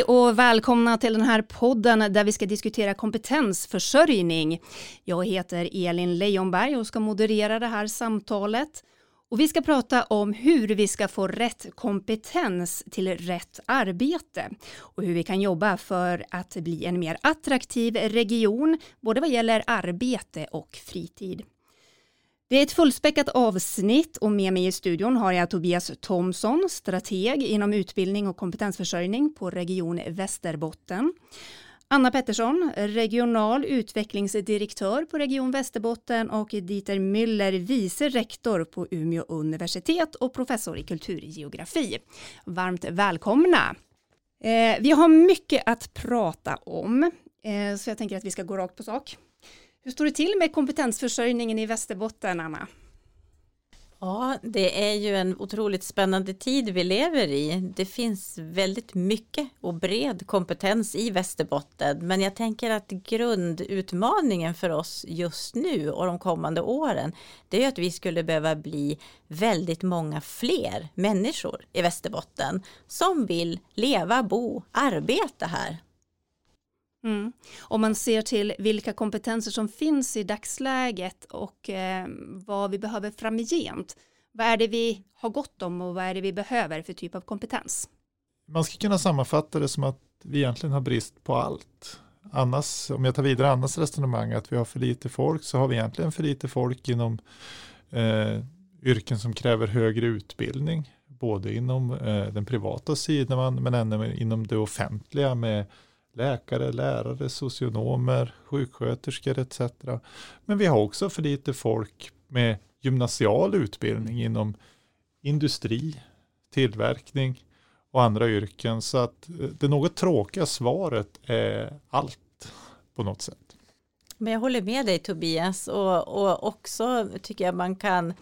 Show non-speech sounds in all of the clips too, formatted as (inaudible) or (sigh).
Hej och välkomna till den här podden där vi ska diskutera kompetensförsörjning. Jag heter Elin Leijonberg och ska moderera det här samtalet. Och vi ska prata om hur vi ska få rätt kompetens till rätt arbete och hur vi kan jobba för att bli en mer attraktiv region, både vad gäller arbete och fritid. Det är ett fullspäckat avsnitt och med mig i studion har jag Tobias Thomsson, strateg inom utbildning och kompetensförsörjning på Region Västerbotten. Anna Pettersson, regional utvecklingsdirektör på Region Västerbotten och Dieter Müller, vice rektor på Umeå universitet och professor i kulturgeografi. Varmt välkomna! Eh, vi har mycket att prata om, eh, så jag tänker att vi ska gå rakt på sak. Hur står det till med kompetensförsörjningen i Västerbotten, Anna? Ja, det är ju en otroligt spännande tid vi lever i. Det finns väldigt mycket och bred kompetens i Västerbotten, men jag tänker att grundutmaningen för oss just nu och de kommande åren, det är att vi skulle behöva bli väldigt många fler människor i Västerbotten som vill leva, bo, arbeta här Mm. Om man ser till vilka kompetenser som finns i dagsläget och eh, vad vi behöver framgent. Vad är det vi har gott om och vad är det vi behöver för typ av kompetens? Man ska kunna sammanfatta det som att vi egentligen har brist på allt. Annars, om jag tar vidare Annas resonemang att vi har för lite folk så har vi egentligen för lite folk inom eh, yrken som kräver högre utbildning. Både inom eh, den privata sidan men även inom det offentliga med läkare, lärare, socionomer, sjuksköterskor etc. Men vi har också för lite folk med gymnasial utbildning inom industri, tillverkning och andra yrken. Så att eh, det något tråkiga svaret är allt på något sätt. Men jag håller med dig Tobias och, och också tycker jag man kan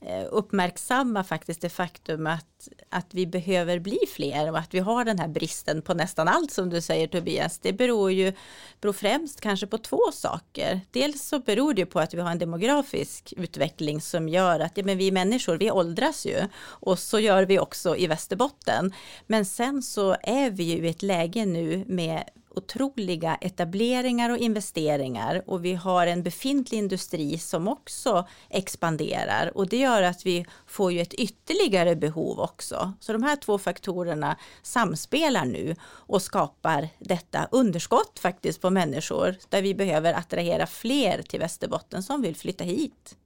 Eh, uppmärksamma faktiskt det faktum att, att vi behöver bli fler och att vi har den här bristen på nästan allt som du säger Tobias. Det beror ju beror främst kanske på två saker. Dels så beror det på att vi har en demografisk utveckling som gör att ja, men vi människor, vi åldras ju och så gör vi också i Västerbotten. Men sen så är vi ju i ett läge nu med otroliga etableringar och investeringar och vi har en befintlig industri som också expanderar och det gör att vi får ju ett ytterligare behov också. Så de här två faktorerna samspelar nu och skapar detta underskott faktiskt på människor där vi behöver attrahera fler till Västerbotten som vill flytta hit.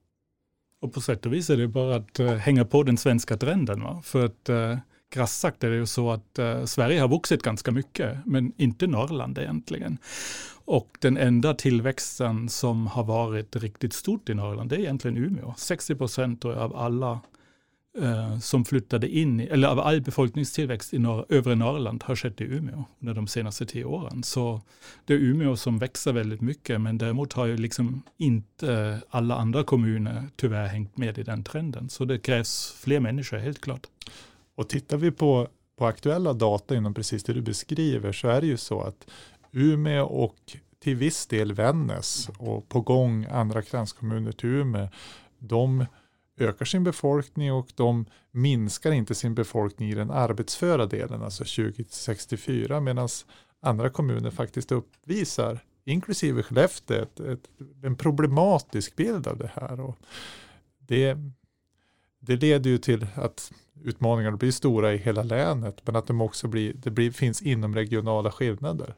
Och på sätt och vis är det bara att eh, hänga på den svenska trenden. Va? För att eh, krasst sagt är det ju så att eh, Sverige har vuxit ganska mycket, men inte Norrland egentligen. Och den enda tillväxten som har varit riktigt stort i Norrland, det är egentligen Umeå. 60 procent av alla eh, som flyttade in, eller av all befolkningstillväxt i norr, övre Norrland har skett i Umeå under de senaste tio åren. Så det är Umeå som växer väldigt mycket, men däremot har ju liksom inte alla andra kommuner tyvärr hängt med i den trenden. Så det krävs fler människor, helt klart. Och tittar vi på, på aktuella data inom precis det du beskriver så är det ju så att Umeå och till viss del Vännäs och på gång andra kranskommuner till Umeå, de ökar sin befolkning och de minskar inte sin befolkning i den arbetsföra delen, alltså 20-64, medan andra kommuner faktiskt uppvisar, inklusive Skellefteå, ett, ett, en problematisk bild av det här. Och det, det leder ju till att utmaningarna blir stora i hela länet, men att de också blir, det blir, finns inomregionala skillnader.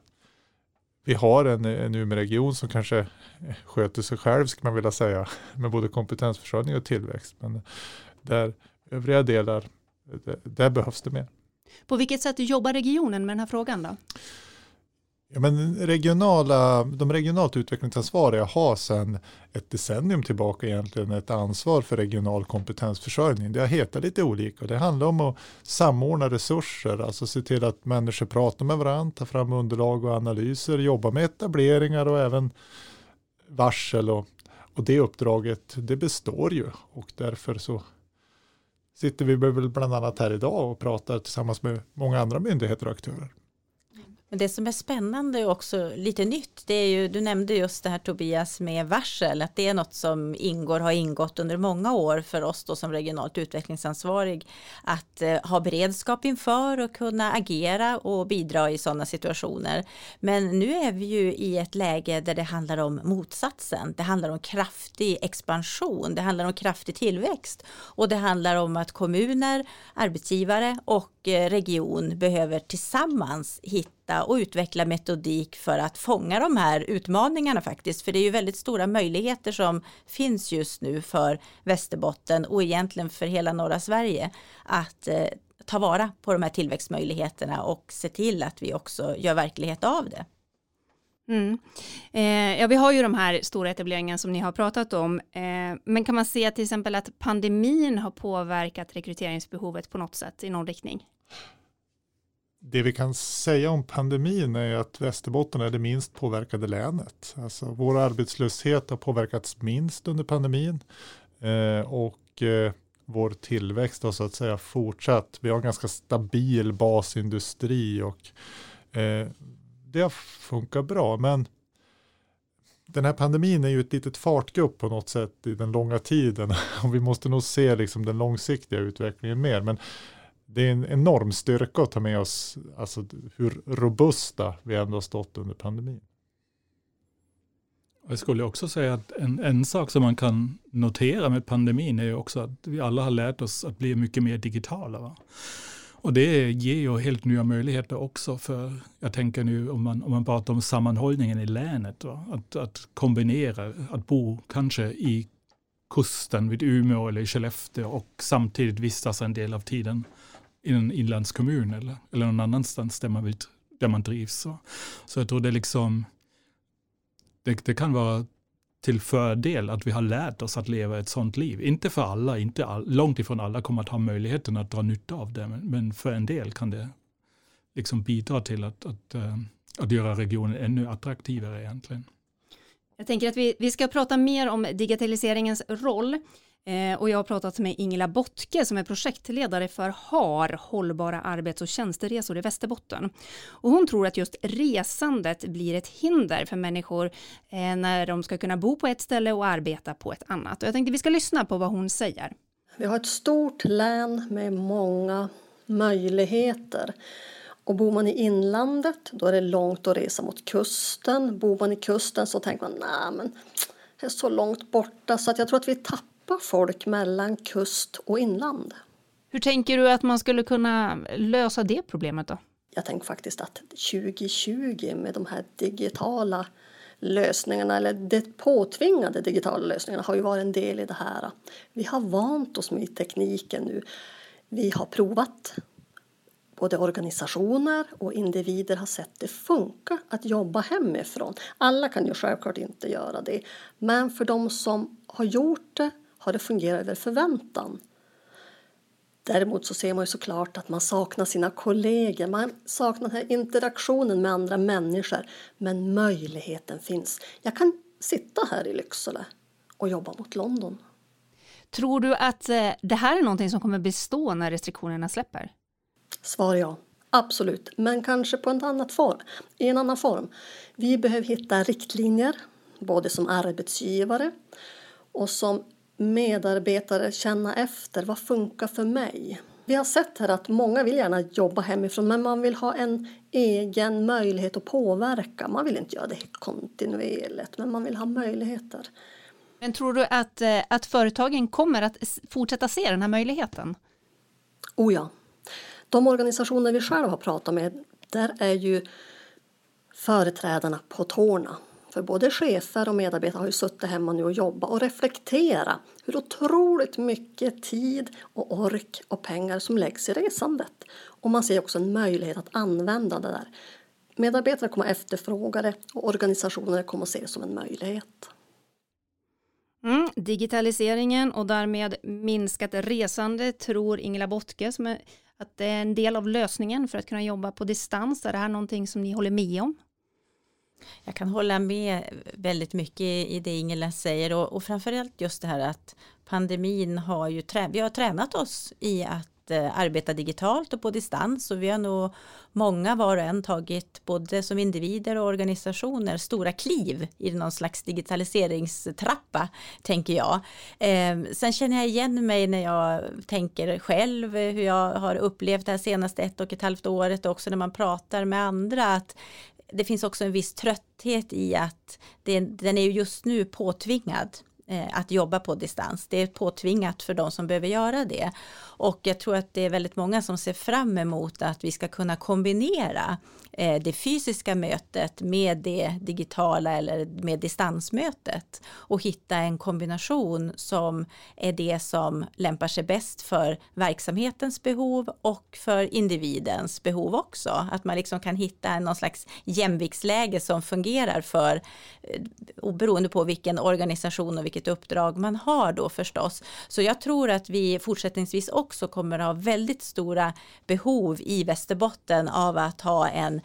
Vi har en, en Umeåregion som kanske sköter sig själv, ska man vilja säga, med både kompetensförsörjning och tillväxt. Men där övriga delar, där, där behövs det mer. På vilket sätt jobbar regionen med den här frågan då? Ja, men regionala, de regionalt utvecklingsansvariga har sedan ett decennium tillbaka egentligen ett ansvar för regional kompetensförsörjning. Det har hetat lite olika. och Det handlar om att samordna resurser, alltså se till att människor pratar med varandra, tar fram underlag och analyser, jobba med etableringar och även varsel. Och, och det uppdraget, det består ju och därför så sitter vi väl bland annat här idag och pratar tillsammans med många andra myndigheter och aktörer. Men det som är spännande och också lite nytt, det är ju, du nämnde just det här Tobias med varsel, att det är något som ingår, har ingått under många år för oss då som regionalt utvecklingsansvarig, att eh, ha beredskap inför och kunna agera och bidra i sådana situationer. Men nu är vi ju i ett läge där det handlar om motsatsen. Det handlar om kraftig expansion, det handlar om kraftig tillväxt och det handlar om att kommuner, arbetsgivare och eh, region behöver tillsammans hitta hitta och utveckla metodik för att fånga de här utmaningarna faktiskt. För det är ju väldigt stora möjligheter som finns just nu för Västerbotten och egentligen för hela norra Sverige att eh, ta vara på de här tillväxtmöjligheterna och se till att vi också gör verklighet av det. Mm. Eh, ja, vi har ju de här stora etableringarna som ni har pratat om, eh, men kan man se till exempel att pandemin har påverkat rekryteringsbehovet på något sätt i någon riktning? Det vi kan säga om pandemin är att Västerbotten är det minst påverkade länet. Alltså vår arbetslöshet har påverkats minst under pandemin eh, och eh, vår tillväxt har så att säga fortsatt. Vi har en ganska stabil basindustri och eh, det har funkat bra. Men den här pandemin är ju ett litet fartgupp på något sätt i den långa tiden (laughs) och vi måste nog se liksom den långsiktiga utvecklingen mer. Men det är en enorm styrka att ta med oss alltså, hur robusta vi ändå har stått under pandemin. Jag skulle också säga att en, en sak som man kan notera med pandemin är ju också att vi alla har lärt oss att bli mycket mer digitala. Va? Och det ger ju helt nya möjligheter också för, jag tänker nu om man, om man pratar om sammanhållningen i länet, va? Att, att kombinera, att bo kanske i kusten vid Umeå eller i Skellefteå och samtidigt vistas en del av tiden i en inlandskommun eller, eller någon annanstans där man, vill, där man drivs. Så, så jag tror det, liksom, det, det kan vara till fördel att vi har lärt oss att leva ett sånt liv. Inte för alla, inte all, långt ifrån alla kommer att ha möjligheten att dra nytta av det, men, men för en del kan det liksom bidra till att, att, eh, att göra regionen ännu attraktivare egentligen. Jag tänker att vi, vi ska prata mer om digitaliseringens roll. Eh, och jag har pratat med Ingela Bottke som är projektledare för HAR, Hållbara arbets och tjänsteresor i Västerbotten. Och hon tror att just resandet blir ett hinder för människor eh, när de ska kunna bo på ett ställe och arbeta på ett annat. Och jag tänkte vi ska lyssna på vad hon säger. Vi har ett stort län med många möjligheter. Och bor man i inlandet då är det långt att resa mot kusten. Bor man i kusten så tänker man nej men det är så långt borta så att jag tror att vi tappar hjälpa folk mellan kust och inland. Hur tänker du att man skulle kunna lösa det problemet då? Jag tänker faktiskt att 2020 med de här digitala lösningarna eller det påtvingade digitala lösningarna har ju varit en del i det här. Vi har vant oss med tekniken nu. Vi har provat. Både organisationer och individer har sett det funka att jobba hemifrån. Alla kan ju självklart inte göra det, men för de som har gjort det har det fungerat över förväntan? Däremot så ser man ju såklart att man saknar sina kollegor, man saknar den här interaktionen med andra människor. Men möjligheten finns. Jag kan sitta här i Lycksele och jobba mot London. Tror du att eh, det här är någonting som kommer bestå när restriktionerna släpper? Svar ja, absolut, men kanske på en annat form, i en annan form. Vi behöver hitta riktlinjer, både som arbetsgivare och som medarbetare känna efter vad funkar för mig. Vi har sett här att många vill gärna jobba hemifrån men man vill ha en egen möjlighet att påverka. Man vill inte göra det kontinuerligt men man vill ha möjligheter. Men tror du att, eh, att företagen kommer att fortsätta se den här möjligheten? Oh ja. De organisationer vi själva har pratat med, där är ju företrädarna på tårna. För både chefer och medarbetare har ju suttit hemma nu och jobbat och reflektera hur otroligt mycket tid och ork och pengar som läggs i resandet. Och man ser också en möjlighet att använda det där. Medarbetare kommer att efterfråga det och organisationer kommer att se det som en möjlighet. Mm, digitaliseringen och därmed minskat resande tror Ingela Bottke som är, att det är en del av lösningen för att kunna jobba på distans. Är det här någonting som ni håller med om? Jag kan hålla med väldigt mycket i det Ingela säger och, och framförallt just det här att pandemin har ju trä, vi har tränat oss i att eh, arbeta digitalt och på distans och vi har nog många var och en tagit både som individer och organisationer stora kliv i någon slags digitaliseringstrappa tänker jag. Eh, sen känner jag igen mig när jag tänker själv hur jag har upplevt det här senaste ett och ett halvt året och också när man pratar med andra att det finns också en viss trötthet i att det, den är just nu påtvingad. Eh, att jobba på distans. Det är påtvingat för de som behöver göra det. Och jag tror att det är väldigt många som ser fram emot att vi ska kunna kombinera eh, det fysiska mötet med det digitala eller med distansmötet och hitta en kombination som är det som lämpar sig bäst för verksamhetens behov och för individens behov också. Att man liksom kan hitta någon slags jämviktsläge som fungerar för eh, oberoende på vilken organisation och vilket uppdrag man har då förstås. Så jag tror att vi fortsättningsvis också kommer att ha väldigt stora behov i Västerbotten av att ha en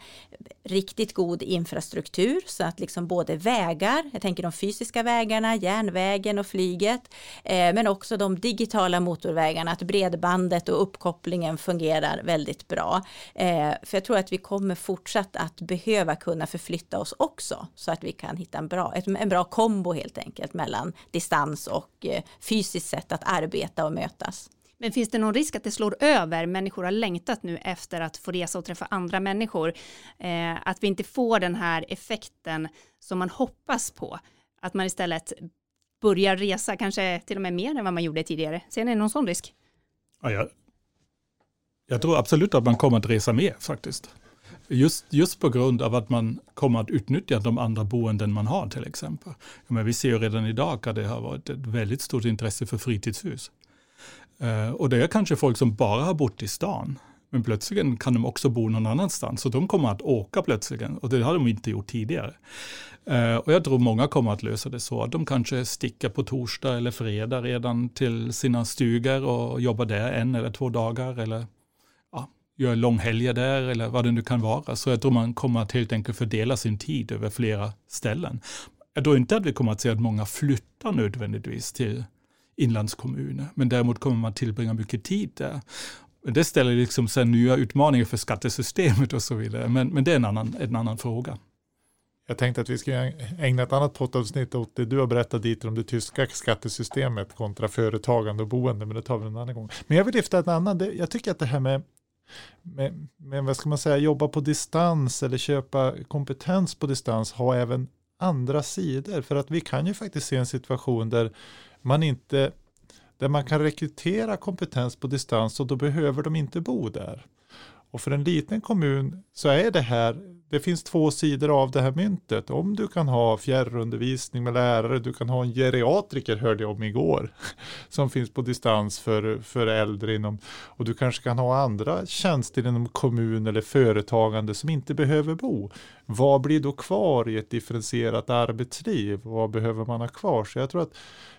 riktigt god infrastruktur så att liksom både vägar, jag tänker de fysiska vägarna, järnvägen och flyget, eh, men också de digitala motorvägarna, att bredbandet och uppkopplingen fungerar väldigt bra. Eh, för jag tror att vi kommer fortsatt att behöva kunna förflytta oss också så att vi kan hitta en bra, en bra kombo helt enkelt mellan distans och eh, fysiskt sätt att arbeta och mötas. Men finns det någon risk att det slår över? Människor har längtat nu efter att få resa och träffa andra människor. Eh, att vi inte får den här effekten som man hoppas på. Att man istället börjar resa, kanske till och med mer än vad man gjorde tidigare. Ser ni någon sån risk? Ja, jag, jag tror absolut att man kommer att resa mer faktiskt. Just, just på grund av att man kommer att utnyttja de andra boenden man har till exempel. Men vi ser ju redan idag att det har varit ett väldigt stort intresse för fritidshus. Eh, och det är kanske folk som bara har bott i stan. Men plötsligt kan de också bo någon annanstans. Så de kommer att åka plötsligt. Och det har de inte gjort tidigare. Eh, och jag tror många kommer att lösa det så att de kanske sticker på torsdag eller fredag redan till sina stugor och jobbar där en eller två dagar. Eller gör långhelger där eller vad det nu kan vara. Så jag tror man kommer att helt enkelt fördela sin tid över flera ställen. Jag tror inte att vi kommer att se att många flyttar nödvändigtvis till inlandskommuner. Men däremot kommer man tillbringa mycket tid där. Det ställer liksom sen nya utmaningar för skattesystemet och så vidare. Men, men det är en annan, en annan fråga. Jag tänkte att vi ska ägna ett annat poddavsnitt åt det du har berättat dit om det tyska skattesystemet kontra företagande och boende, men det tar vi en annan gång. Men jag vill lyfta ett annat, jag tycker att det här med, men, men vad ska man säga, jobba på distans eller köpa kompetens på distans har även andra sidor, för att vi kan ju faktiskt se en situation där man inte där man kan rekrytera kompetens på distans och då behöver de inte bo där. Och för en liten kommun så är det här, det finns två sidor av det här myntet. Om du kan ha fjärrundervisning med lärare, du kan ha en geriatriker hörde jag om igår, (laughs) som finns på distans för, för äldre inom, och du kanske kan ha andra tjänster inom kommun eller företagande som inte behöver bo. Vad blir då kvar i ett differentierat arbetsliv? Vad behöver man ha kvar? Så jag tror att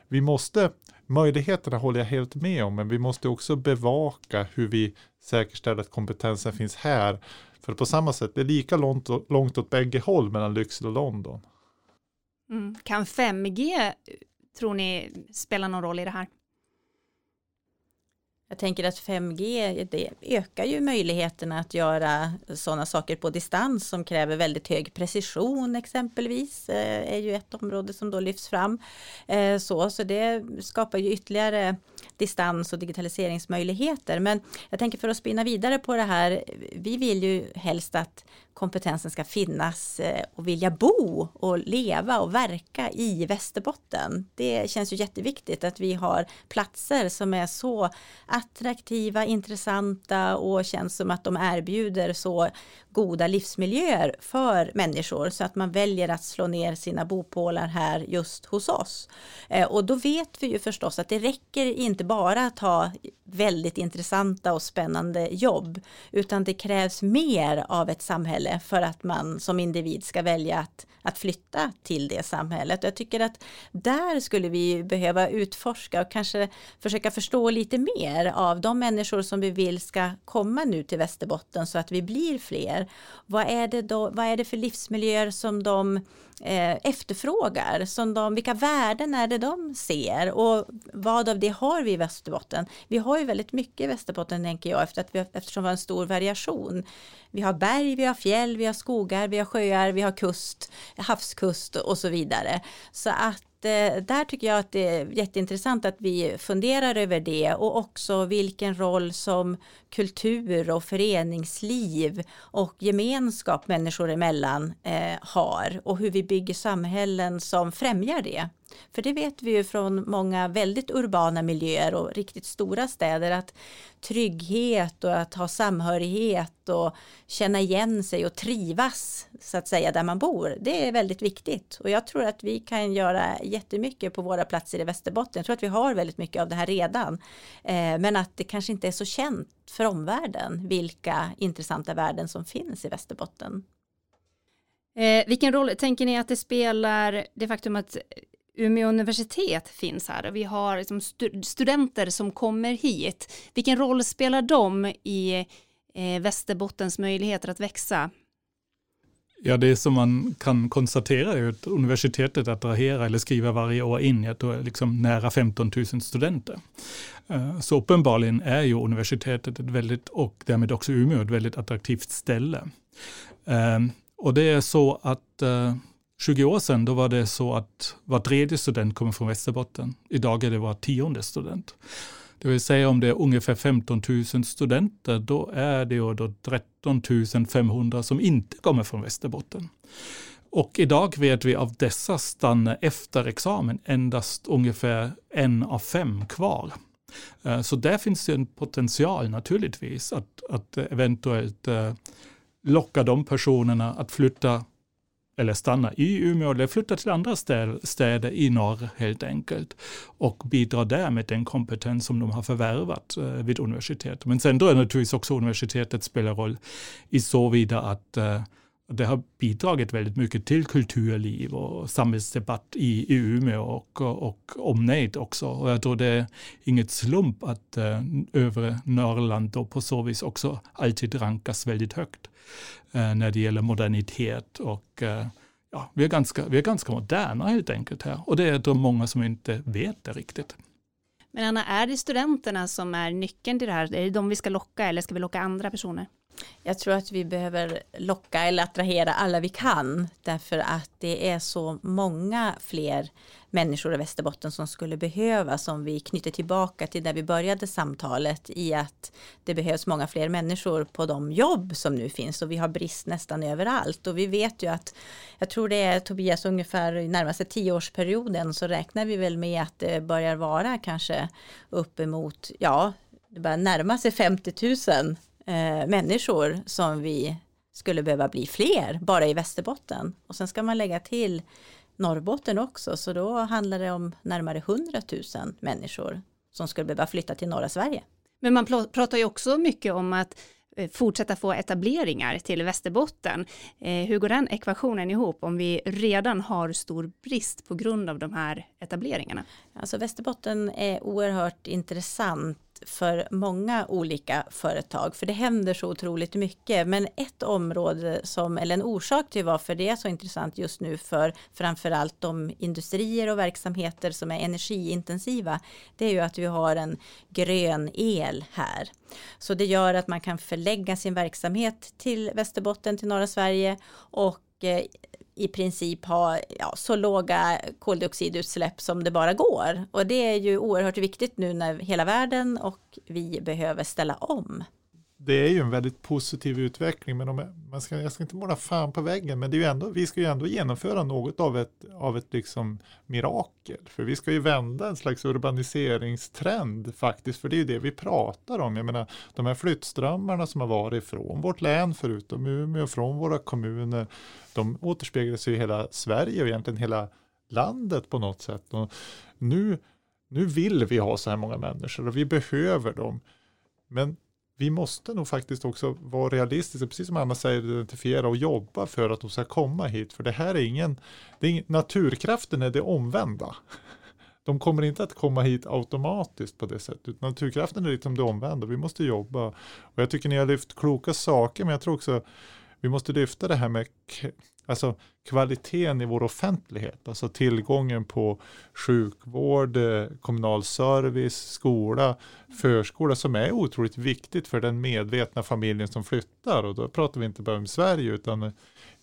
vi måste, möjligheterna håller jag helt med om, men vi måste också bevaka hur vi säkerställer att kompetensen finns här. För på samma sätt, det är lika långt, långt åt bägge håll mellan Lycksele och London. Mm. Kan 5G, tror ni, spela någon roll i det här? Jag tänker att 5G det ökar ju möjligheterna att göra sådana saker på distans som kräver väldigt hög precision exempelvis eh, är ju ett område som då lyfts fram. Eh, så, så det skapar ju ytterligare distans och digitaliseringsmöjligheter. Men jag tänker för att spinna vidare på det här, vi vill ju helst att kompetensen ska finnas eh, och vilja bo och leva och verka i Västerbotten. Det känns ju jätteviktigt att vi har platser som är så attraktiva, intressanta och känns som att de erbjuder så goda livsmiljöer för människor så att man väljer att slå ner sina bopålar här just hos oss. Eh, och då vet vi ju förstås att det räcker inte bara att ha väldigt intressanta och spännande jobb utan det krävs mer av ett samhälle samhälle för att man som individ ska välja att, att flytta till det samhället. Jag tycker att där skulle vi behöva utforska och kanske försöka förstå lite mer av de människor som vi vill ska komma nu till Västerbotten så att vi blir fler. Vad är det, då, vad är det för livsmiljöer som de eh, efterfrågar? Som de, vilka värden är det de ser och vad av det har vi i Västerbotten? Vi har ju väldigt mycket i Västerbotten tänker jag efter att vi, eftersom vi har en stor variation. Vi har berg, vi har fjäll, vi har skogar, vi har sjöar, vi har kust, havskust och så vidare. Så att Eh, där tycker jag att det är jätteintressant att vi funderar över det och också vilken roll som kultur och föreningsliv och gemenskap människor emellan eh, har och hur vi bygger samhällen som främjar det. För det vet vi ju från många väldigt urbana miljöer och riktigt stora städer att trygghet och att ha samhörighet och känna igen sig och trivas så att säga där man bor. Det är väldigt viktigt och jag tror att vi kan göra jättemycket på våra platser i Västerbotten. Jag tror att vi har väldigt mycket av det här redan. Eh, men att det kanske inte är så känt för omvärlden vilka intressanta värden som finns i Västerbotten. Eh, vilken roll tänker ni att det spelar det faktum att Umeå universitet finns här och vi har liksom studenter som kommer hit. Vilken roll spelar de i eh, Västerbottens möjligheter att växa? Ja, det som man kan konstatera är att universitetet attraherar eller skriver varje år in att det är liksom nära 15 000 studenter. Eh, så uppenbarligen är ju universitetet ett väldigt, och därmed också Umeå, ett väldigt attraktivt ställe. Eh, och det är så att eh, 20 år sedan då var det så att var tredje student kommer från Västerbotten. Idag är det var tionde student. Det vill säga om det är ungefär 15 000 studenter, då är det ju då 13 500 som inte kommer från Västerbotten. Och idag vet vi av dessa stannar efter examen endast ungefär en av fem kvar. Eh, så där finns det en potential naturligtvis att, att eventuellt eh, locka de personerna att flytta eller stanna i Umeå eller flytta till andra städer i norr helt enkelt och bidra där med den kompetens som de har förvärvat eh, vid universitetet. Men sen då är naturligtvis också universitetet spelar roll i så vida att eh, det har bidragit väldigt mycket till kulturliv och samhällsdebatt i, i Umeå och, och, omnejd också. Och jag tror det är inget slump att eh, övre Norrland då på så vis också alltid rankas väldigt högt när det gäller modernitet och ja, vi är, ganska, vi är ganska moderna helt enkelt här. Och det är då många som inte vet det riktigt. Men Anna, är det studenterna som är nyckeln till det här? Är det de vi ska locka eller ska vi locka andra personer? Jag tror att vi behöver locka eller attrahera alla vi kan därför att det är så många fler människor i Västerbotten som skulle behöva som vi knyter tillbaka till där vi började samtalet i att det behövs många fler människor på de jobb som nu finns och vi har brist nästan överallt. Och vi vet ju att jag tror det är Tobias ungefär i närmaste tioårsperioden så räknar vi väl med att det börjar vara kanske uppemot ja det börjar närma sig 50 000 eh, människor som vi skulle behöva bli fler bara i Västerbotten. Och sen ska man lägga till Norrbotten också, så då handlar det om närmare 100 000 människor som skulle behöva flytta till norra Sverige. Men man pratar ju också mycket om att eh, fortsätta få etableringar till Västerbotten. Eh, hur går den ekvationen ihop om vi redan har stor brist på grund av de här etableringarna? Alltså Västerbotten är oerhört intressant för många olika företag, för det händer så otroligt mycket. Men ett område som, eller en orsak till varför det är så intressant just nu för framförallt de industrier och verksamheter som är energiintensiva, det är ju att vi har en grön el här. Så det gör att man kan förlägga sin verksamhet till Västerbotten, till norra Sverige och eh, i princip ha ja, så låga koldioxidutsläpp som det bara går. Och det är ju oerhört viktigt nu när hela världen och vi behöver ställa om det är ju en väldigt positiv utveckling, men om man ska, jag ska inte måla fan på väggen, men det är ju ändå, vi ska ju ändå genomföra något av ett, av ett liksom mirakel, för vi ska ju vända en slags urbaniseringstrend faktiskt, för det är ju det vi pratar om. Jag menar, de här flyttströmmarna som har varit från vårt län, förutom Umeå, från våra kommuner, de återspeglar sig i hela Sverige och egentligen hela landet på något sätt. Och nu, nu vill vi ha så här många människor och vi behöver dem. Men vi måste nog faktiskt också vara realistiska, precis som Anna säger, identifiera och jobba för att de ska komma hit. För det här är ingen, det är ingen naturkraften är det omvända. (laughs) De kommer inte att komma hit automatiskt på det sättet. Naturkraften är liksom det omvända. Vi måste jobba. Och jag tycker ni har lyft kloka saker, men jag tror också vi måste lyfta det här med alltså kvaliteten i vår offentlighet, alltså tillgången på sjukvård, eh, kommunal service, skola, förskola som är otroligt viktigt för den medvetna familjen som flyttar och då pratar vi inte bara om Sverige utan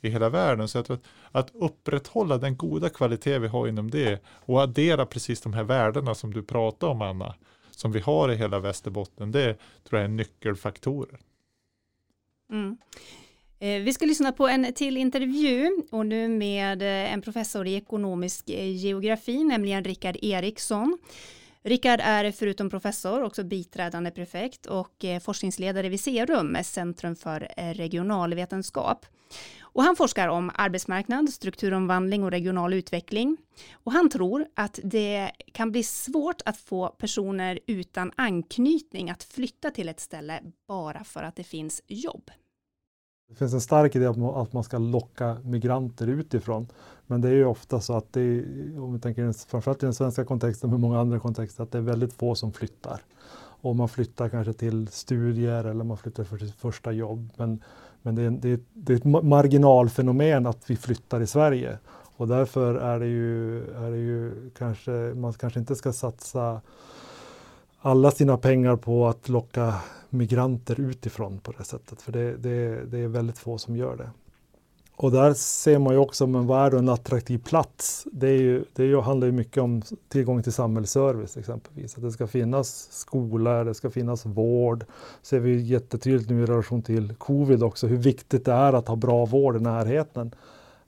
i hela världen. Så att, att upprätthålla den goda kvalitet vi har inom det och addera precis de här värdena som du pratar om Anna, som vi har i hela Västerbotten, det tror jag är nyckelfaktorer. Mm. Eh, vi ska lyssna på en till intervju och nu med eh, en professor i ekonomisk eh, geografi, nämligen Rickard Eriksson. Rickard är förutom professor också biträdande prefekt och forskningsledare vid Serum, Centrum för regionalvetenskap. Och han forskar om arbetsmarknad, strukturomvandling och regional utveckling. Och han tror att det kan bli svårt att få personer utan anknytning att flytta till ett ställe bara för att det finns jobb. Det finns en stark idé att man ska locka migranter utifrån. Men det är ju ofta så att det är, om vi tänker framförallt i den svenska kontexten, men många andra kontexter, att det är väldigt få som flyttar. Och man flyttar kanske till studier eller man flyttar för sitt första jobb. Men, men det, är, det, det är ett marginalfenomen att vi flyttar i Sverige. Och därför är det ju, är det ju kanske, man kanske inte ska satsa alla sina pengar på att locka migranter utifrån på det sättet. För det, det, det är väldigt få som gör det. Och där ser man ju också, men vad är då en attraktiv plats? Det, är ju, det är ju, handlar ju mycket om tillgång till samhällsservice exempelvis. Att det ska finnas skola, det ska finnas vård. ser vi jättetydligt nu i relation till covid också hur viktigt det är att ha bra vård i närheten.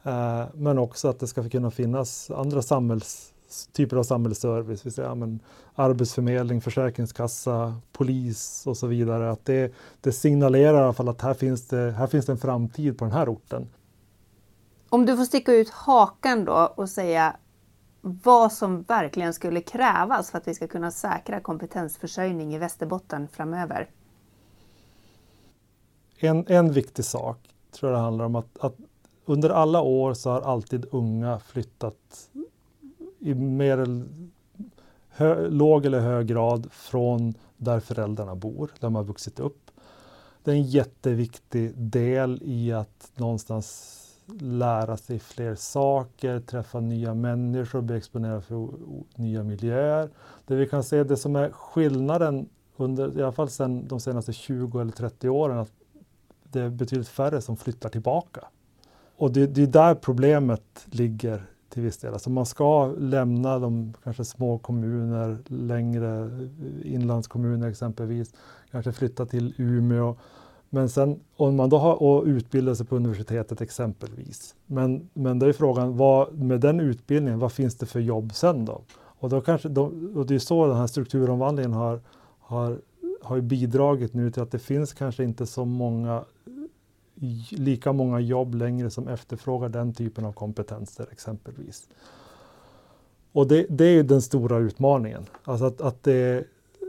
Eh, men också att det ska kunna finnas andra samhälls typer av samhällsservice, vill säga, men arbetsförmedling, försäkringskassa, polis och så vidare. Att det, det signalerar i alla fall att här finns, det, här finns det en framtid på den här orten. Om du får sticka ut hakan då och säga vad som verkligen skulle krävas för att vi ska kunna säkra kompetensförsörjning i Västerbotten framöver? En, en viktig sak tror jag det handlar om att, att under alla år så har alltid unga flyttat i mer hö, låg eller hög grad från där föräldrarna bor, där de har vuxit upp. Det är en jätteviktig del i att någonstans lära sig fler saker, träffa nya människor, bli exponerad för nya miljöer. Det vi kan se, det som är skillnaden under, i alla fall sedan de senaste 20 eller 30 åren, att det är betydligt färre som flyttar tillbaka. Och det, det är där problemet ligger till viss del. Alltså man ska lämna de kanske små kommuner, längre eh, inlandskommuner exempelvis, kanske flytta till Umeå. Men sen om man då har och utbildar sig på universitetet exempelvis. Men, men då är frågan, vad, med den utbildningen, vad finns det för jobb sen då? Och, då kanske, de, och det är så den här strukturomvandlingen har, har, har bidragit nu till att det finns kanske inte så många lika många jobb längre som efterfrågar den typen av kompetenser exempelvis. Och det, det är den stora utmaningen. Alltså att, att det,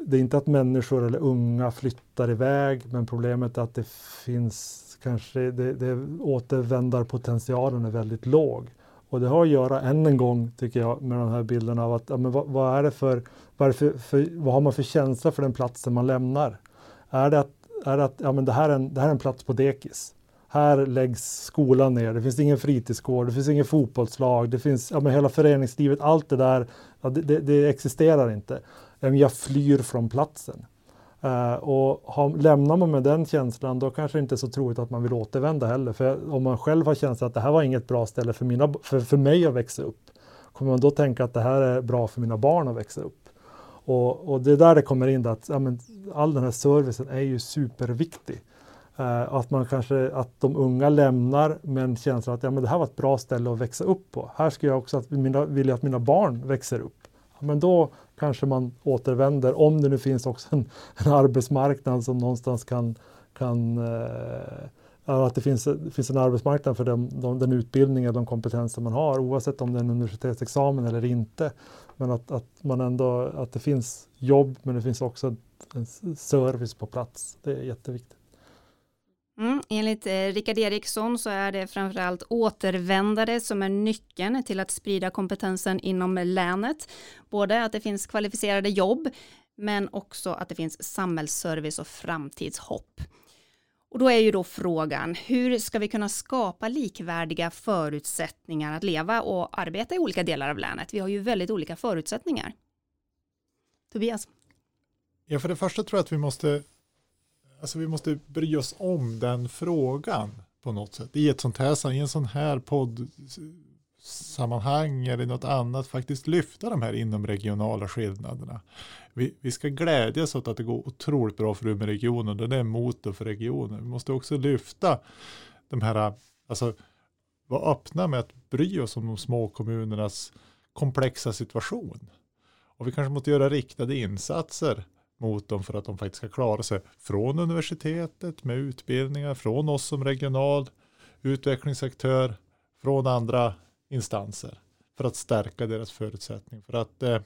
det, är inte att människor eller unga flyttar iväg, men problemet är att det finns kanske, det, det återvändarpotentialen är väldigt låg. Och det har att göra, än en gång, tycker jag, med de här bilderna av att ja, men vad, vad, är det för, vad, är för, för, vad har man för känsla för den platsen man lämnar? Är det att, är det, att ja, men det, här är en, det här är en plats på dekis? Här läggs skolan ner, det finns ingen fritidsgård, det finns ingen fotbollslag, det finns ja, men hela föreningslivet, allt det där, ja, det, det, det, existerar inte. Jag flyr från platsen. Uh, och har, lämnar man med den känslan då kanske det inte är så troligt att man vill återvända heller. För om man själv har känslan att det här var inget bra ställe för, mina, för, för mig att växa upp, kommer man då tänka att det här är bra för mina barn att växa upp? Och, och det är där det kommer in, att ja, men, all den här servicen är ju superviktig. Eh, att man kanske, att de unga lämnar med en känsla att ja, men det här var ett bra ställe att växa upp på. Här skulle jag också att mina, vilja att mina barn växer upp. Ja, men då kanske man återvänder, om det nu finns också en, en arbetsmarknad som någonstans kan, kan eh, att det finns, det finns en arbetsmarknad för den, de, den utbildning och de kompetenser man har oavsett om det är en universitetsexamen eller inte. Men att, att, man ändå, att det finns jobb men det finns också en service på plats. Det är jätteviktigt. Mm, enligt eh, Rickard Eriksson så är det framförallt återvändare som är nyckeln till att sprida kompetensen inom länet. Både att det finns kvalificerade jobb men också att det finns samhällsservice och framtidshopp. Och då är ju då frågan, hur ska vi kunna skapa likvärdiga förutsättningar att leva och arbeta i olika delar av länet? Vi har ju väldigt olika förutsättningar. Tobias? Ja, för det första tror jag att vi måste, alltså vi måste bry oss om den frågan på något sätt. I ett sånt här, i en sån här poddsammanhang eller något annat faktiskt lyfta de här inomregionala skillnaderna. Vi, vi ska glädjas åt att det går otroligt bra för Umeåregionen. Den är motor för regionen. Vi måste också lyfta de här, alltså vara öppna med att bry oss om de små kommunernas komplexa situation. Och vi kanske måste göra riktade insatser mot dem för att de faktiskt ska klara sig från universitetet med utbildningar, från oss som regional utvecklingsaktör, från andra instanser för att stärka deras förutsättning. För att eh,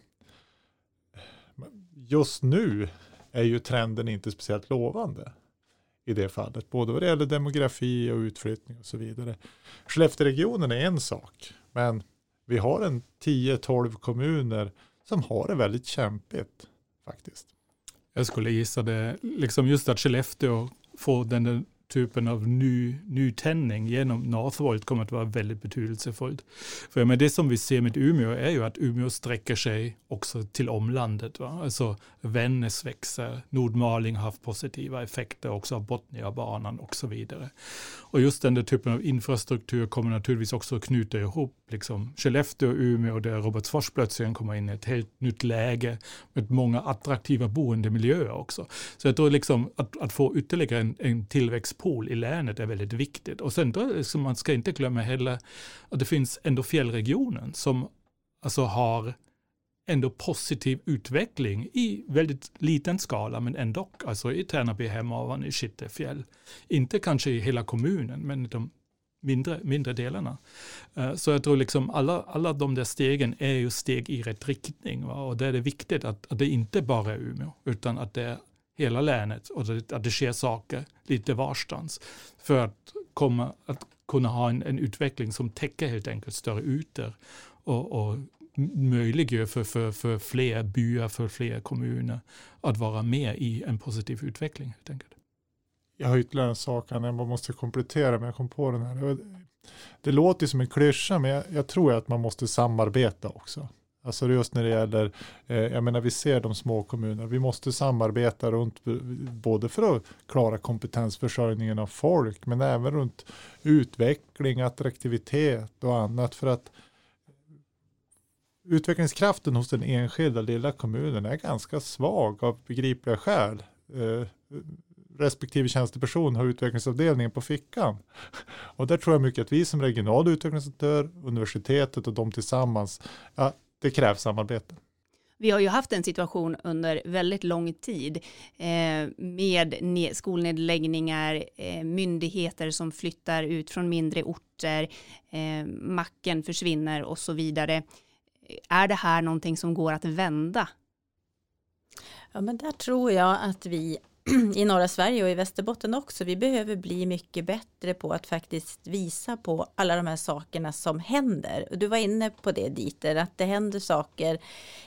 just nu är ju trenden inte speciellt lovande i det fallet, både vad det gäller demografi och utflyttning och så vidare. Skellefteåregionen är en sak, men vi har en 10-12 kommuner som har det väldigt kämpigt faktiskt. Jag skulle gissa det, liksom just att Skellefteå får den typen av ny, nytändning genom Northvolt kommer att vara väldigt betydelsefullt. För men det som vi ser med Umeå är ju att Umeå sträcker sig också till omlandet. Va? Alltså Vännäs växer, Nordmaling har haft positiva effekter också av Botniabanan och så vidare. Och just den där typen av infrastruktur kommer naturligtvis också att knyta ihop liksom Skellefteå och Umeå där Robertsfors plötsligt kommer in i ett helt nytt läge med många attraktiva boendemiljöer också. Så jag tror liksom att, att få ytterligare en, en tillväxtpool i länet är väldigt viktigt. Och sen då, man ska inte glömma heller att det finns ändå fjällregionen som alltså har ändå positiv utveckling i väldigt liten skala, men ändå, alltså i Tärnaby, Hemavan, i Skittefjäll. Inte kanske i hela kommunen, men i de mindre, mindre delarna. Eh, så jag tror liksom alla, alla de där stegen är ju steg i rätt riktning. Va? Och där är det viktigt att, att det inte bara är Umeå, utan att det är hela länet och att det sker saker lite varstans. För att, komma, att kunna ha en, en utveckling som täcker helt enkelt större ytor och, och möjliggör för, för, för fler byar, för fler kommuner att vara med i en positiv utveckling. Helt enkelt. Jag har ytterligare en sak jag måste komplettera, men jag kom på den här. Det låter som en klyscha, men jag, jag tror att man måste samarbeta också. Alltså just när det gäller, eh, jag menar vi ser de små kommunerna, vi måste samarbeta runt eh, både för att klara kompetensförsörjningen av folk, men även runt utveckling, attraktivitet och annat för att utvecklingskraften hos den enskilda lilla kommunen är ganska svag av begripliga skäl. Eh, respektive tjänsteperson har utvecklingsavdelningen på fickan. (laughs) Och där tror jag mycket att vi som regional utvecklingsaktör, universitetet och de tillsammans, ja, det krävs samarbete. Vi har ju haft en situation under väldigt lång tid eh, med skolnedläggningar, eh, myndigheter som flyttar ut från mindre orter, eh, macken försvinner och så vidare. Är det här någonting som går att vända? Ja, men där tror jag att vi i norra Sverige och i Västerbotten också. Vi behöver bli mycket bättre på att faktiskt visa på alla de här sakerna som händer. Du var inne på det Dieter, att det händer saker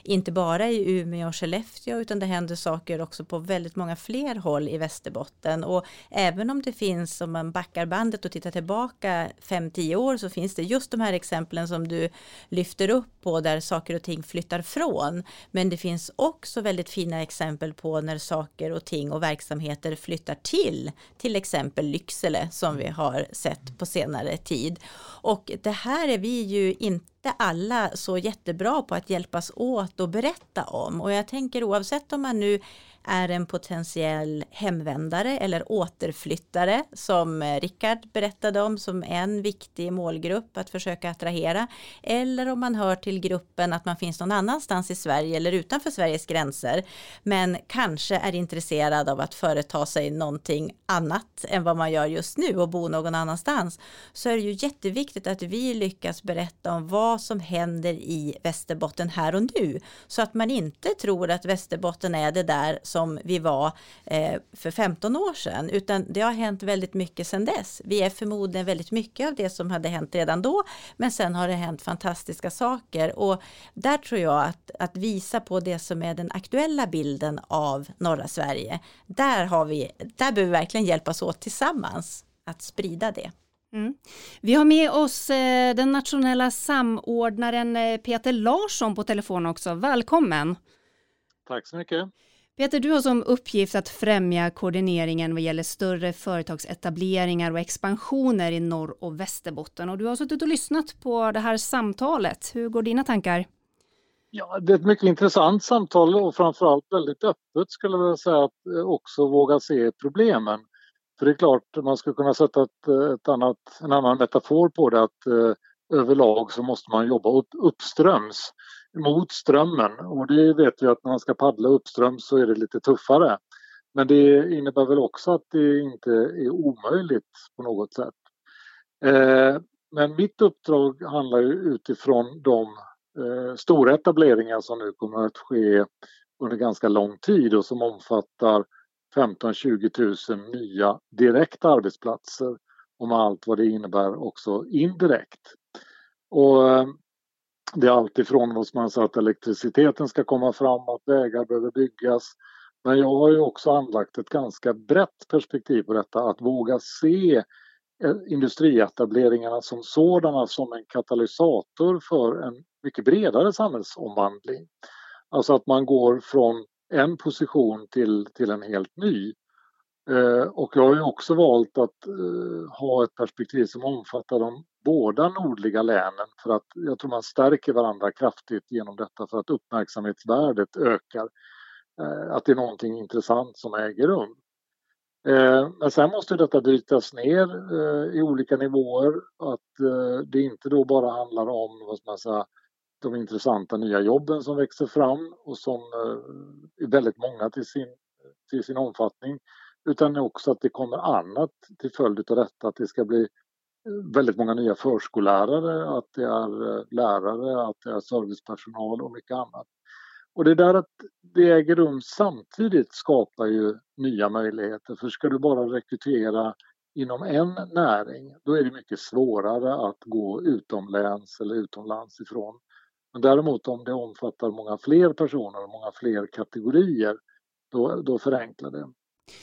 inte bara i Umeå och Skellefteå utan det händer saker också på väldigt många fler håll i Västerbotten. Och även om det finns, om man backar bandet och tittar tillbaka 5-10 år så finns det just de här exemplen som du lyfter upp på där saker och ting flyttar från. Men det finns också väldigt fina exempel på när saker och ting och verksamheter flyttar till till exempel Lycksele som vi har sett på senare tid. Och det här är vi ju inte alla så jättebra på att hjälpas åt och berätta om. Och jag tänker oavsett om man nu är en potentiell hemvändare eller återflyttare som eh, Rickard berättade om som en viktig målgrupp att försöka attrahera. Eller om man hör till gruppen att man finns någon annanstans i Sverige eller utanför Sveriges gränser men kanske är intresserad av att företa sig någonting annat än vad man gör just nu och bo någon annanstans så är det ju jätteviktigt att vi lyckas berätta om vad vad som händer i Västerbotten här och nu. Så att man inte tror att Västerbotten är det där som vi var eh, för 15 år sedan, utan det har hänt väldigt mycket sedan dess. Vi är förmodligen väldigt mycket av det som hade hänt redan då, men sen har det hänt fantastiska saker och där tror jag att, att visa på det som är den aktuella bilden av norra Sverige. Där, har vi, där behöver vi verkligen hjälpas åt tillsammans att sprida det. Mm. Vi har med oss eh, den nationella samordnaren eh, Peter Larsson på telefon också. Välkommen! Tack så mycket! Peter, du har som uppgift att främja koordineringen vad gäller större företagsetableringar och expansioner i Norr och Västerbotten och du har suttit och lyssnat på det här samtalet. Hur går dina tankar? Ja, det är ett mycket intressant samtal och framförallt väldigt öppet skulle jag vilja säga att eh, också våga se problemen. För det är klart, man skulle kunna sätta ett, eh, ett annat, en annan metafor på det att eh, överlag så måste man jobba upp, uppströms mot strömmen och det vet vi att när man ska paddla uppströms så är det lite tuffare. Men det innebär väl också att det inte är omöjligt på något sätt. Eh, men mitt uppdrag handlar ju utifrån de eh, stora etableringar som nu kommer att ske under ganska lång tid och som omfattar 15-20 000 nya direkta arbetsplatser och med allt vad det innebär också indirekt. Och eh, det är alltifrån vad man säger att elektriciteten ska komma fram, att vägar behöver byggas. Men jag har ju också anlagt ett ganska brett perspektiv på detta, att våga se eh, industrietableringarna som sådana som en katalysator för en mycket bredare samhällsomvandling. Alltså att man går från en position till, till en helt ny. Eh, och jag har ju också valt att eh, ha ett perspektiv som omfattar de båda nordliga länen för att jag tror man stärker varandra kraftigt genom detta för att uppmärksamhetsvärdet ökar. Eh, att det är någonting intressant som äger rum. Men sen måste detta brytas ner i olika nivåer. Att det inte då bara handlar om vad man säga, de intressanta nya jobben som växer fram och som är väldigt många till sin, till sin omfattning. Utan också att det kommer annat till följd av detta. Att det ska bli eh, väldigt många nya förskollärare, att det är eh, lärare, att det är servicepersonal och mycket annat. Och det där att det äger rum samtidigt skapar ju nya möjligheter. För ska du bara rekrytera inom en näring, då är det mycket svårare att gå utomläns eller utomlands ifrån. Men däremot om det omfattar många fler personer och många fler kategorier, då, då förenklar det.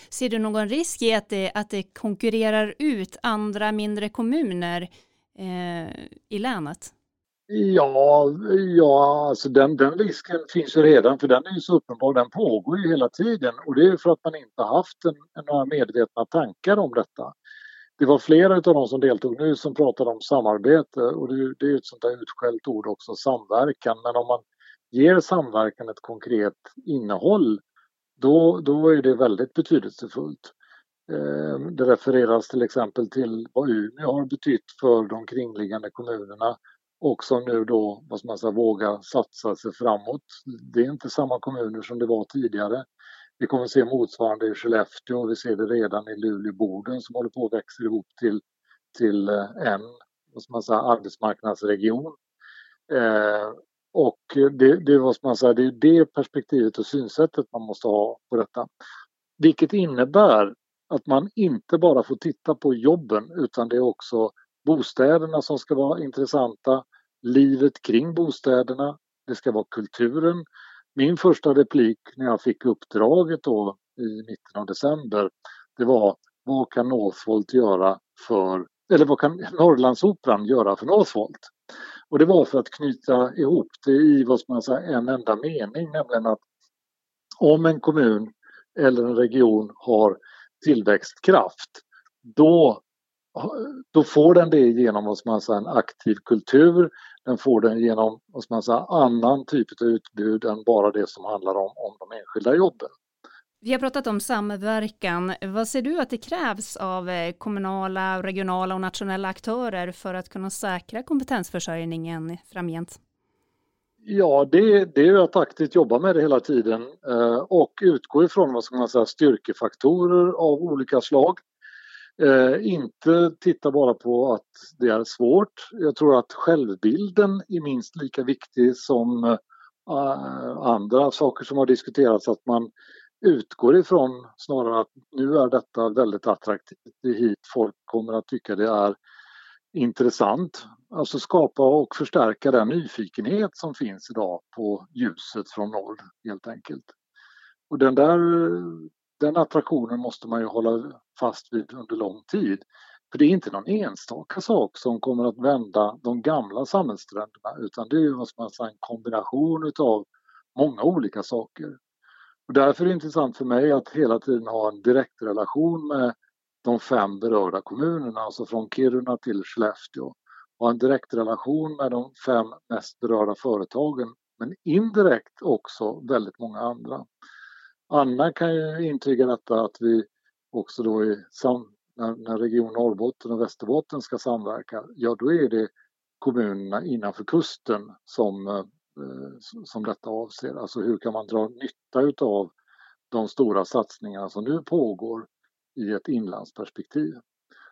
Ser du någon risk i att det, att det konkurrerar ut andra mindre kommuner eh, i länet? Ja, ja alltså den, den risken finns ju redan för den är ju så uppenbar, den pågår ju hela tiden och det är för att man inte haft en, några medvetna tankar om detta. Det var flera av de som deltog nu som pratade om samarbete och det, det är ett sånt där utskällt ord också, samverkan. Men om man ger samverkan ett konkret innehåll då, då är det väldigt betydelsefullt. Eh, det refereras till exempel till vad Umeå har betytt för de kringliggande kommunerna och som nu då, vad man säga, vågar satsa sig framåt. Det är inte samma kommuner som det var tidigare. Vi kommer se motsvarande i Skellefteå, vi ser det redan i Luleå-Boden som håller på att växa ihop till, till eh, en vad man säga, arbetsmarknadsregion. Eh, och det, det, vad man säga, det är det perspektivet och synsättet man måste ha på detta. Vilket innebär att man inte bara får titta på jobben utan det är också bostäderna som ska vara intressanta, livet kring bostäderna, det ska vara kulturen. Min första replik när jag fick uppdraget då i mitten av december, det var vad kan Northvolt göra för, eller vad kan Norrlandsoperan göra för Northvolt? Och det var för att knyta ihop det i vad man säger, en enda mening, nämligen att om en kommun eller en region har tillväxtkraft, då, då får den det genom vad man säger, en aktiv kultur, den får den genom vad man säger, annan typ av utbud än bara det som handlar om, om de enskilda jobben. Vi har pratat om samverkan. Vad ser du att det krävs av eh, kommunala, regionala och nationella aktörer för att kunna säkra kompetensförsörjningen framgent? Ja, det, det är att aktivt jobba med det hela tiden eh, och utgå ifrån vad ska man säga, styrkefaktorer av olika slag. Eh, inte titta bara på att det är svårt. Jag tror att självbilden är minst lika viktig som andra saker som har diskuterats. Att man utgår ifrån snarare att nu är detta väldigt attraktivt. Det är hit folk kommer att tycka det är intressant. Alltså skapa och förstärka den nyfikenhet som finns idag på ljuset från norr helt enkelt. Och den där den attraktionen måste man ju hålla fast vid under lång tid. För det är inte någon enstaka sak som kommer att vända de gamla samhällstrenderna utan det är vad man en kombination utav många olika saker. Och därför är det intressant för mig att hela tiden ha en direktrelation med de fem berörda kommunerna, alltså från Kiruna till Skellefteå. Och en direktrelation med de fem mest berörda företagen, men indirekt också väldigt många andra. Anna kan ju intyga detta att vi också då i sam, när, när Region Norrbotten och Västerbotten ska samverka, ja då är det kommunerna innanför kusten som, eh, Eh, som detta avser. Alltså hur kan man dra nytta utav de stora satsningarna som nu pågår i ett inlandsperspektiv.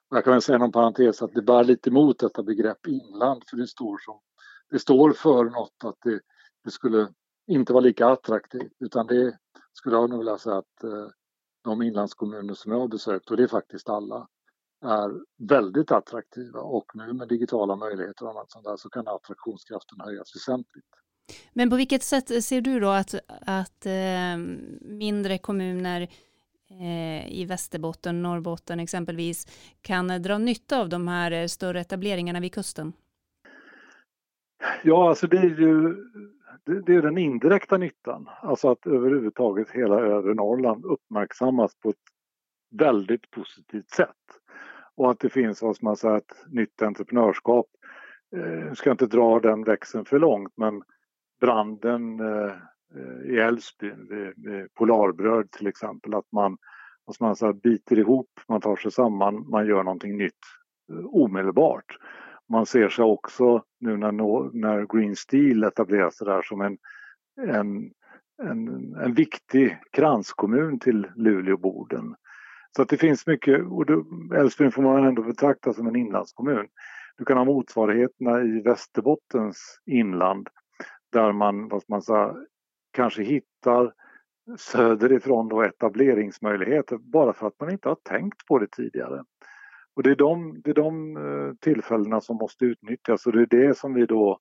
Och jag kan väl säga någon parentes att det bär lite emot detta begrepp inland för det står, som, det står för något att det, det skulle inte vara lika attraktivt utan det skulle jag nog vilja säga att eh, de inlandskommuner som jag har besökt, och det är faktiskt alla, är väldigt attraktiva och nu med digitala möjligheter och annat sånt där så kan attraktionskraften höjas väsentligt. Men på vilket sätt ser du då att, att eh, mindre kommuner eh, i Västerbotten, Norrbotten exempelvis kan dra nytta av de här eh, större etableringarna vid kusten? Ja, alltså det är ju det är den indirekta nyttan. Alltså att överhuvudtaget hela övre Norrland uppmärksammas på ett väldigt positivt sätt. Och att det finns vad man säger, ett nytt entreprenörskap. Eh, jag eh, ska inte dra den växeln för långt men branden eh, i Älvsbyn vid Polarbröd till exempel, att man, att man så biter ihop, man tar sig samman, man gör någonting nytt eh, omedelbart. Man ser sig också nu när, när Green Steel etablerar sig där som en, en, en, en viktig kranskommun till Luleå-Boden. Så att det finns mycket, och Älvsbyn får man ändå betrakta som en inlandskommun. Du kan ha motsvarigheterna i Västerbottens inland där man, vad man säga, kanske hittar söderifrån då etableringsmöjligheter bara för att man inte har tänkt på det tidigare. Och det är de, det är de eh, tillfällena som måste utnyttjas och det är det som vi då,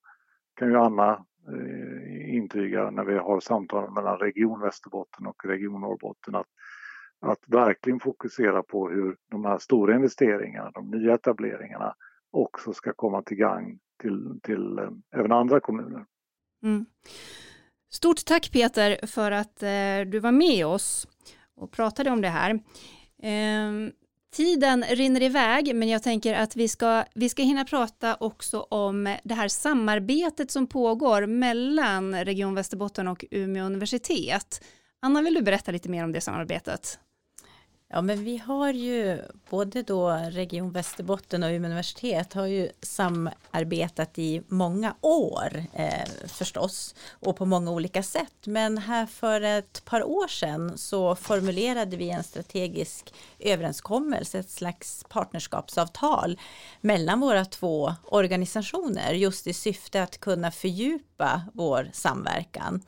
kan ju Anna eh, intyga när vi har samtal mellan Region Västerbotten och Region Norrbotten, att, att verkligen fokusera på hur de här stora investeringarna, de nya etableringarna också ska komma till gang till, till eh, även andra kommuner. Mm. Stort tack Peter för att eh, du var med oss och pratade om det här. Eh, Tiden rinner iväg, men jag tänker att vi ska, vi ska hinna prata också om det här samarbetet som pågår mellan Region Västerbotten och Umeå universitet. Anna, vill du berätta lite mer om det samarbetet? Ja, men vi har ju både då Region Västerbotten och Umeå universitet har ju samarbetat i många år eh, förstås och på många olika sätt. Men här för ett par år sedan så formulerade vi en strategisk överenskommelse, ett slags partnerskapsavtal mellan våra två organisationer just i syfte att kunna fördjupa vår samverkan.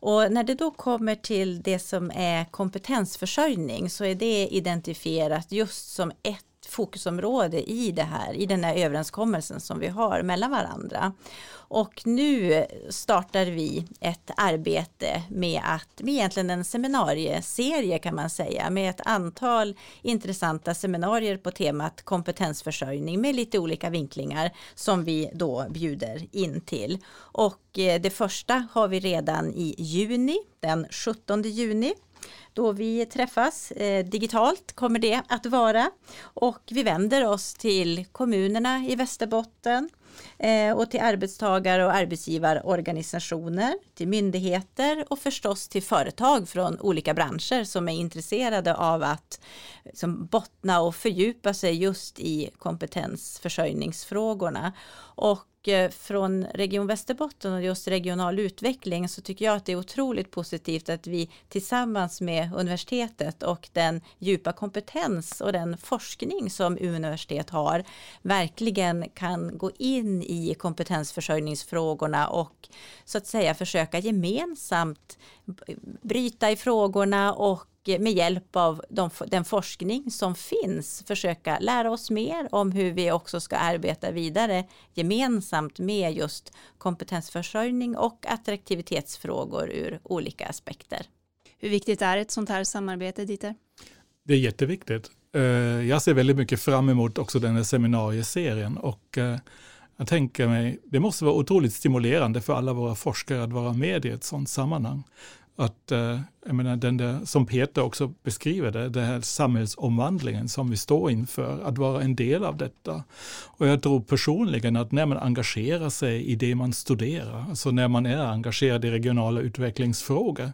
Och när det då kommer till det som är kompetensförsörjning så är det identifierat just som ett fokusområde i det här, i den här överenskommelsen som vi har mellan varandra. Och nu startar vi ett arbete med att, med egentligen en seminarieserie kan man säga, med ett antal intressanta seminarier på temat kompetensförsörjning med lite olika vinklingar som vi då bjuder in till. Och eh, det första har vi redan i juni, den 17 juni då vi träffas. Eh, digitalt kommer det att vara och vi vänder oss till kommunerna i Västerbotten eh, och till arbetstagare och arbetsgivarorganisationer, till myndigheter och förstås till företag från olika branscher som är intresserade av att liksom, bottna och fördjupa sig just i kompetensförsörjningsfrågorna. Och och eh, från Region Västerbotten och just regional utveckling så tycker jag att det är otroligt positivt att vi tillsammans med universitetet och den djupa kompetens och den forskning som universitet har verkligen kan gå in i kompetensförsörjningsfrågorna och så att säga försöka gemensamt bryta i frågorna och med hjälp av de, den forskning som finns försöka lära oss mer om hur vi också ska arbeta vidare gemensamt med just kompetensförsörjning och attraktivitetsfrågor ur olika aspekter. Hur viktigt är ett sånt här samarbete, Dieter? Det är jätteviktigt. Eh, jag ser väldigt mycket fram emot också den här seminarieserien och eh, jag tänker mig, det måste vara otroligt stimulerande för alla våra forskare att vara med i ett sådant sammanhang att, eh, jag menar, den där, som Peter också beskriver det, den här samhällsomvandlingen som vi står inför, att vara en del av detta. Och jag tror personligen att när man engagerar sig i det man studerar, alltså när man är engagerad i regionala utvecklingsfrågor,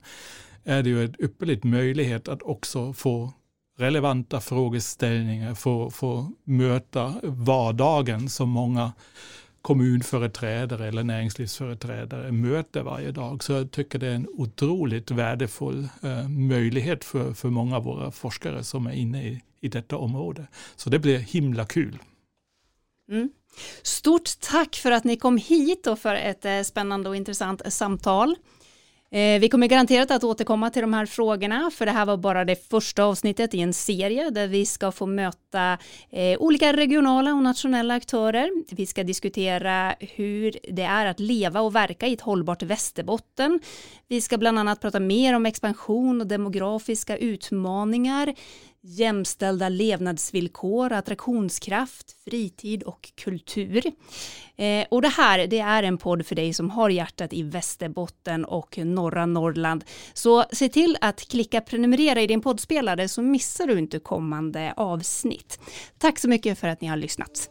är det ju en ypperlig möjlighet att också få relevanta frågeställningar, få, få möta vardagen som många kommunföreträdare eller näringslivsföreträdare möter varje dag. Så jag tycker det är en otroligt värdefull eh, möjlighet för, för många av våra forskare som är inne i, i detta område. Så det blir himla kul. Mm. Stort tack för att ni kom hit och för ett eh, spännande och intressant samtal. Eh, vi kommer garanterat att återkomma till de här frågorna, för det här var bara det första avsnittet i en serie där vi ska få möta eh, olika regionala och nationella aktörer. Vi ska diskutera hur det är att leva och verka i ett hållbart Västerbotten. Vi ska bland annat prata mer om expansion och demografiska utmaningar jämställda levnadsvillkor, attraktionskraft, fritid och kultur. Eh, och det här det är en podd för dig som har hjärtat i Västerbotten och norra Norrland. Så se till att klicka prenumerera i din poddspelare så missar du inte kommande avsnitt. Tack så mycket för att ni har lyssnat.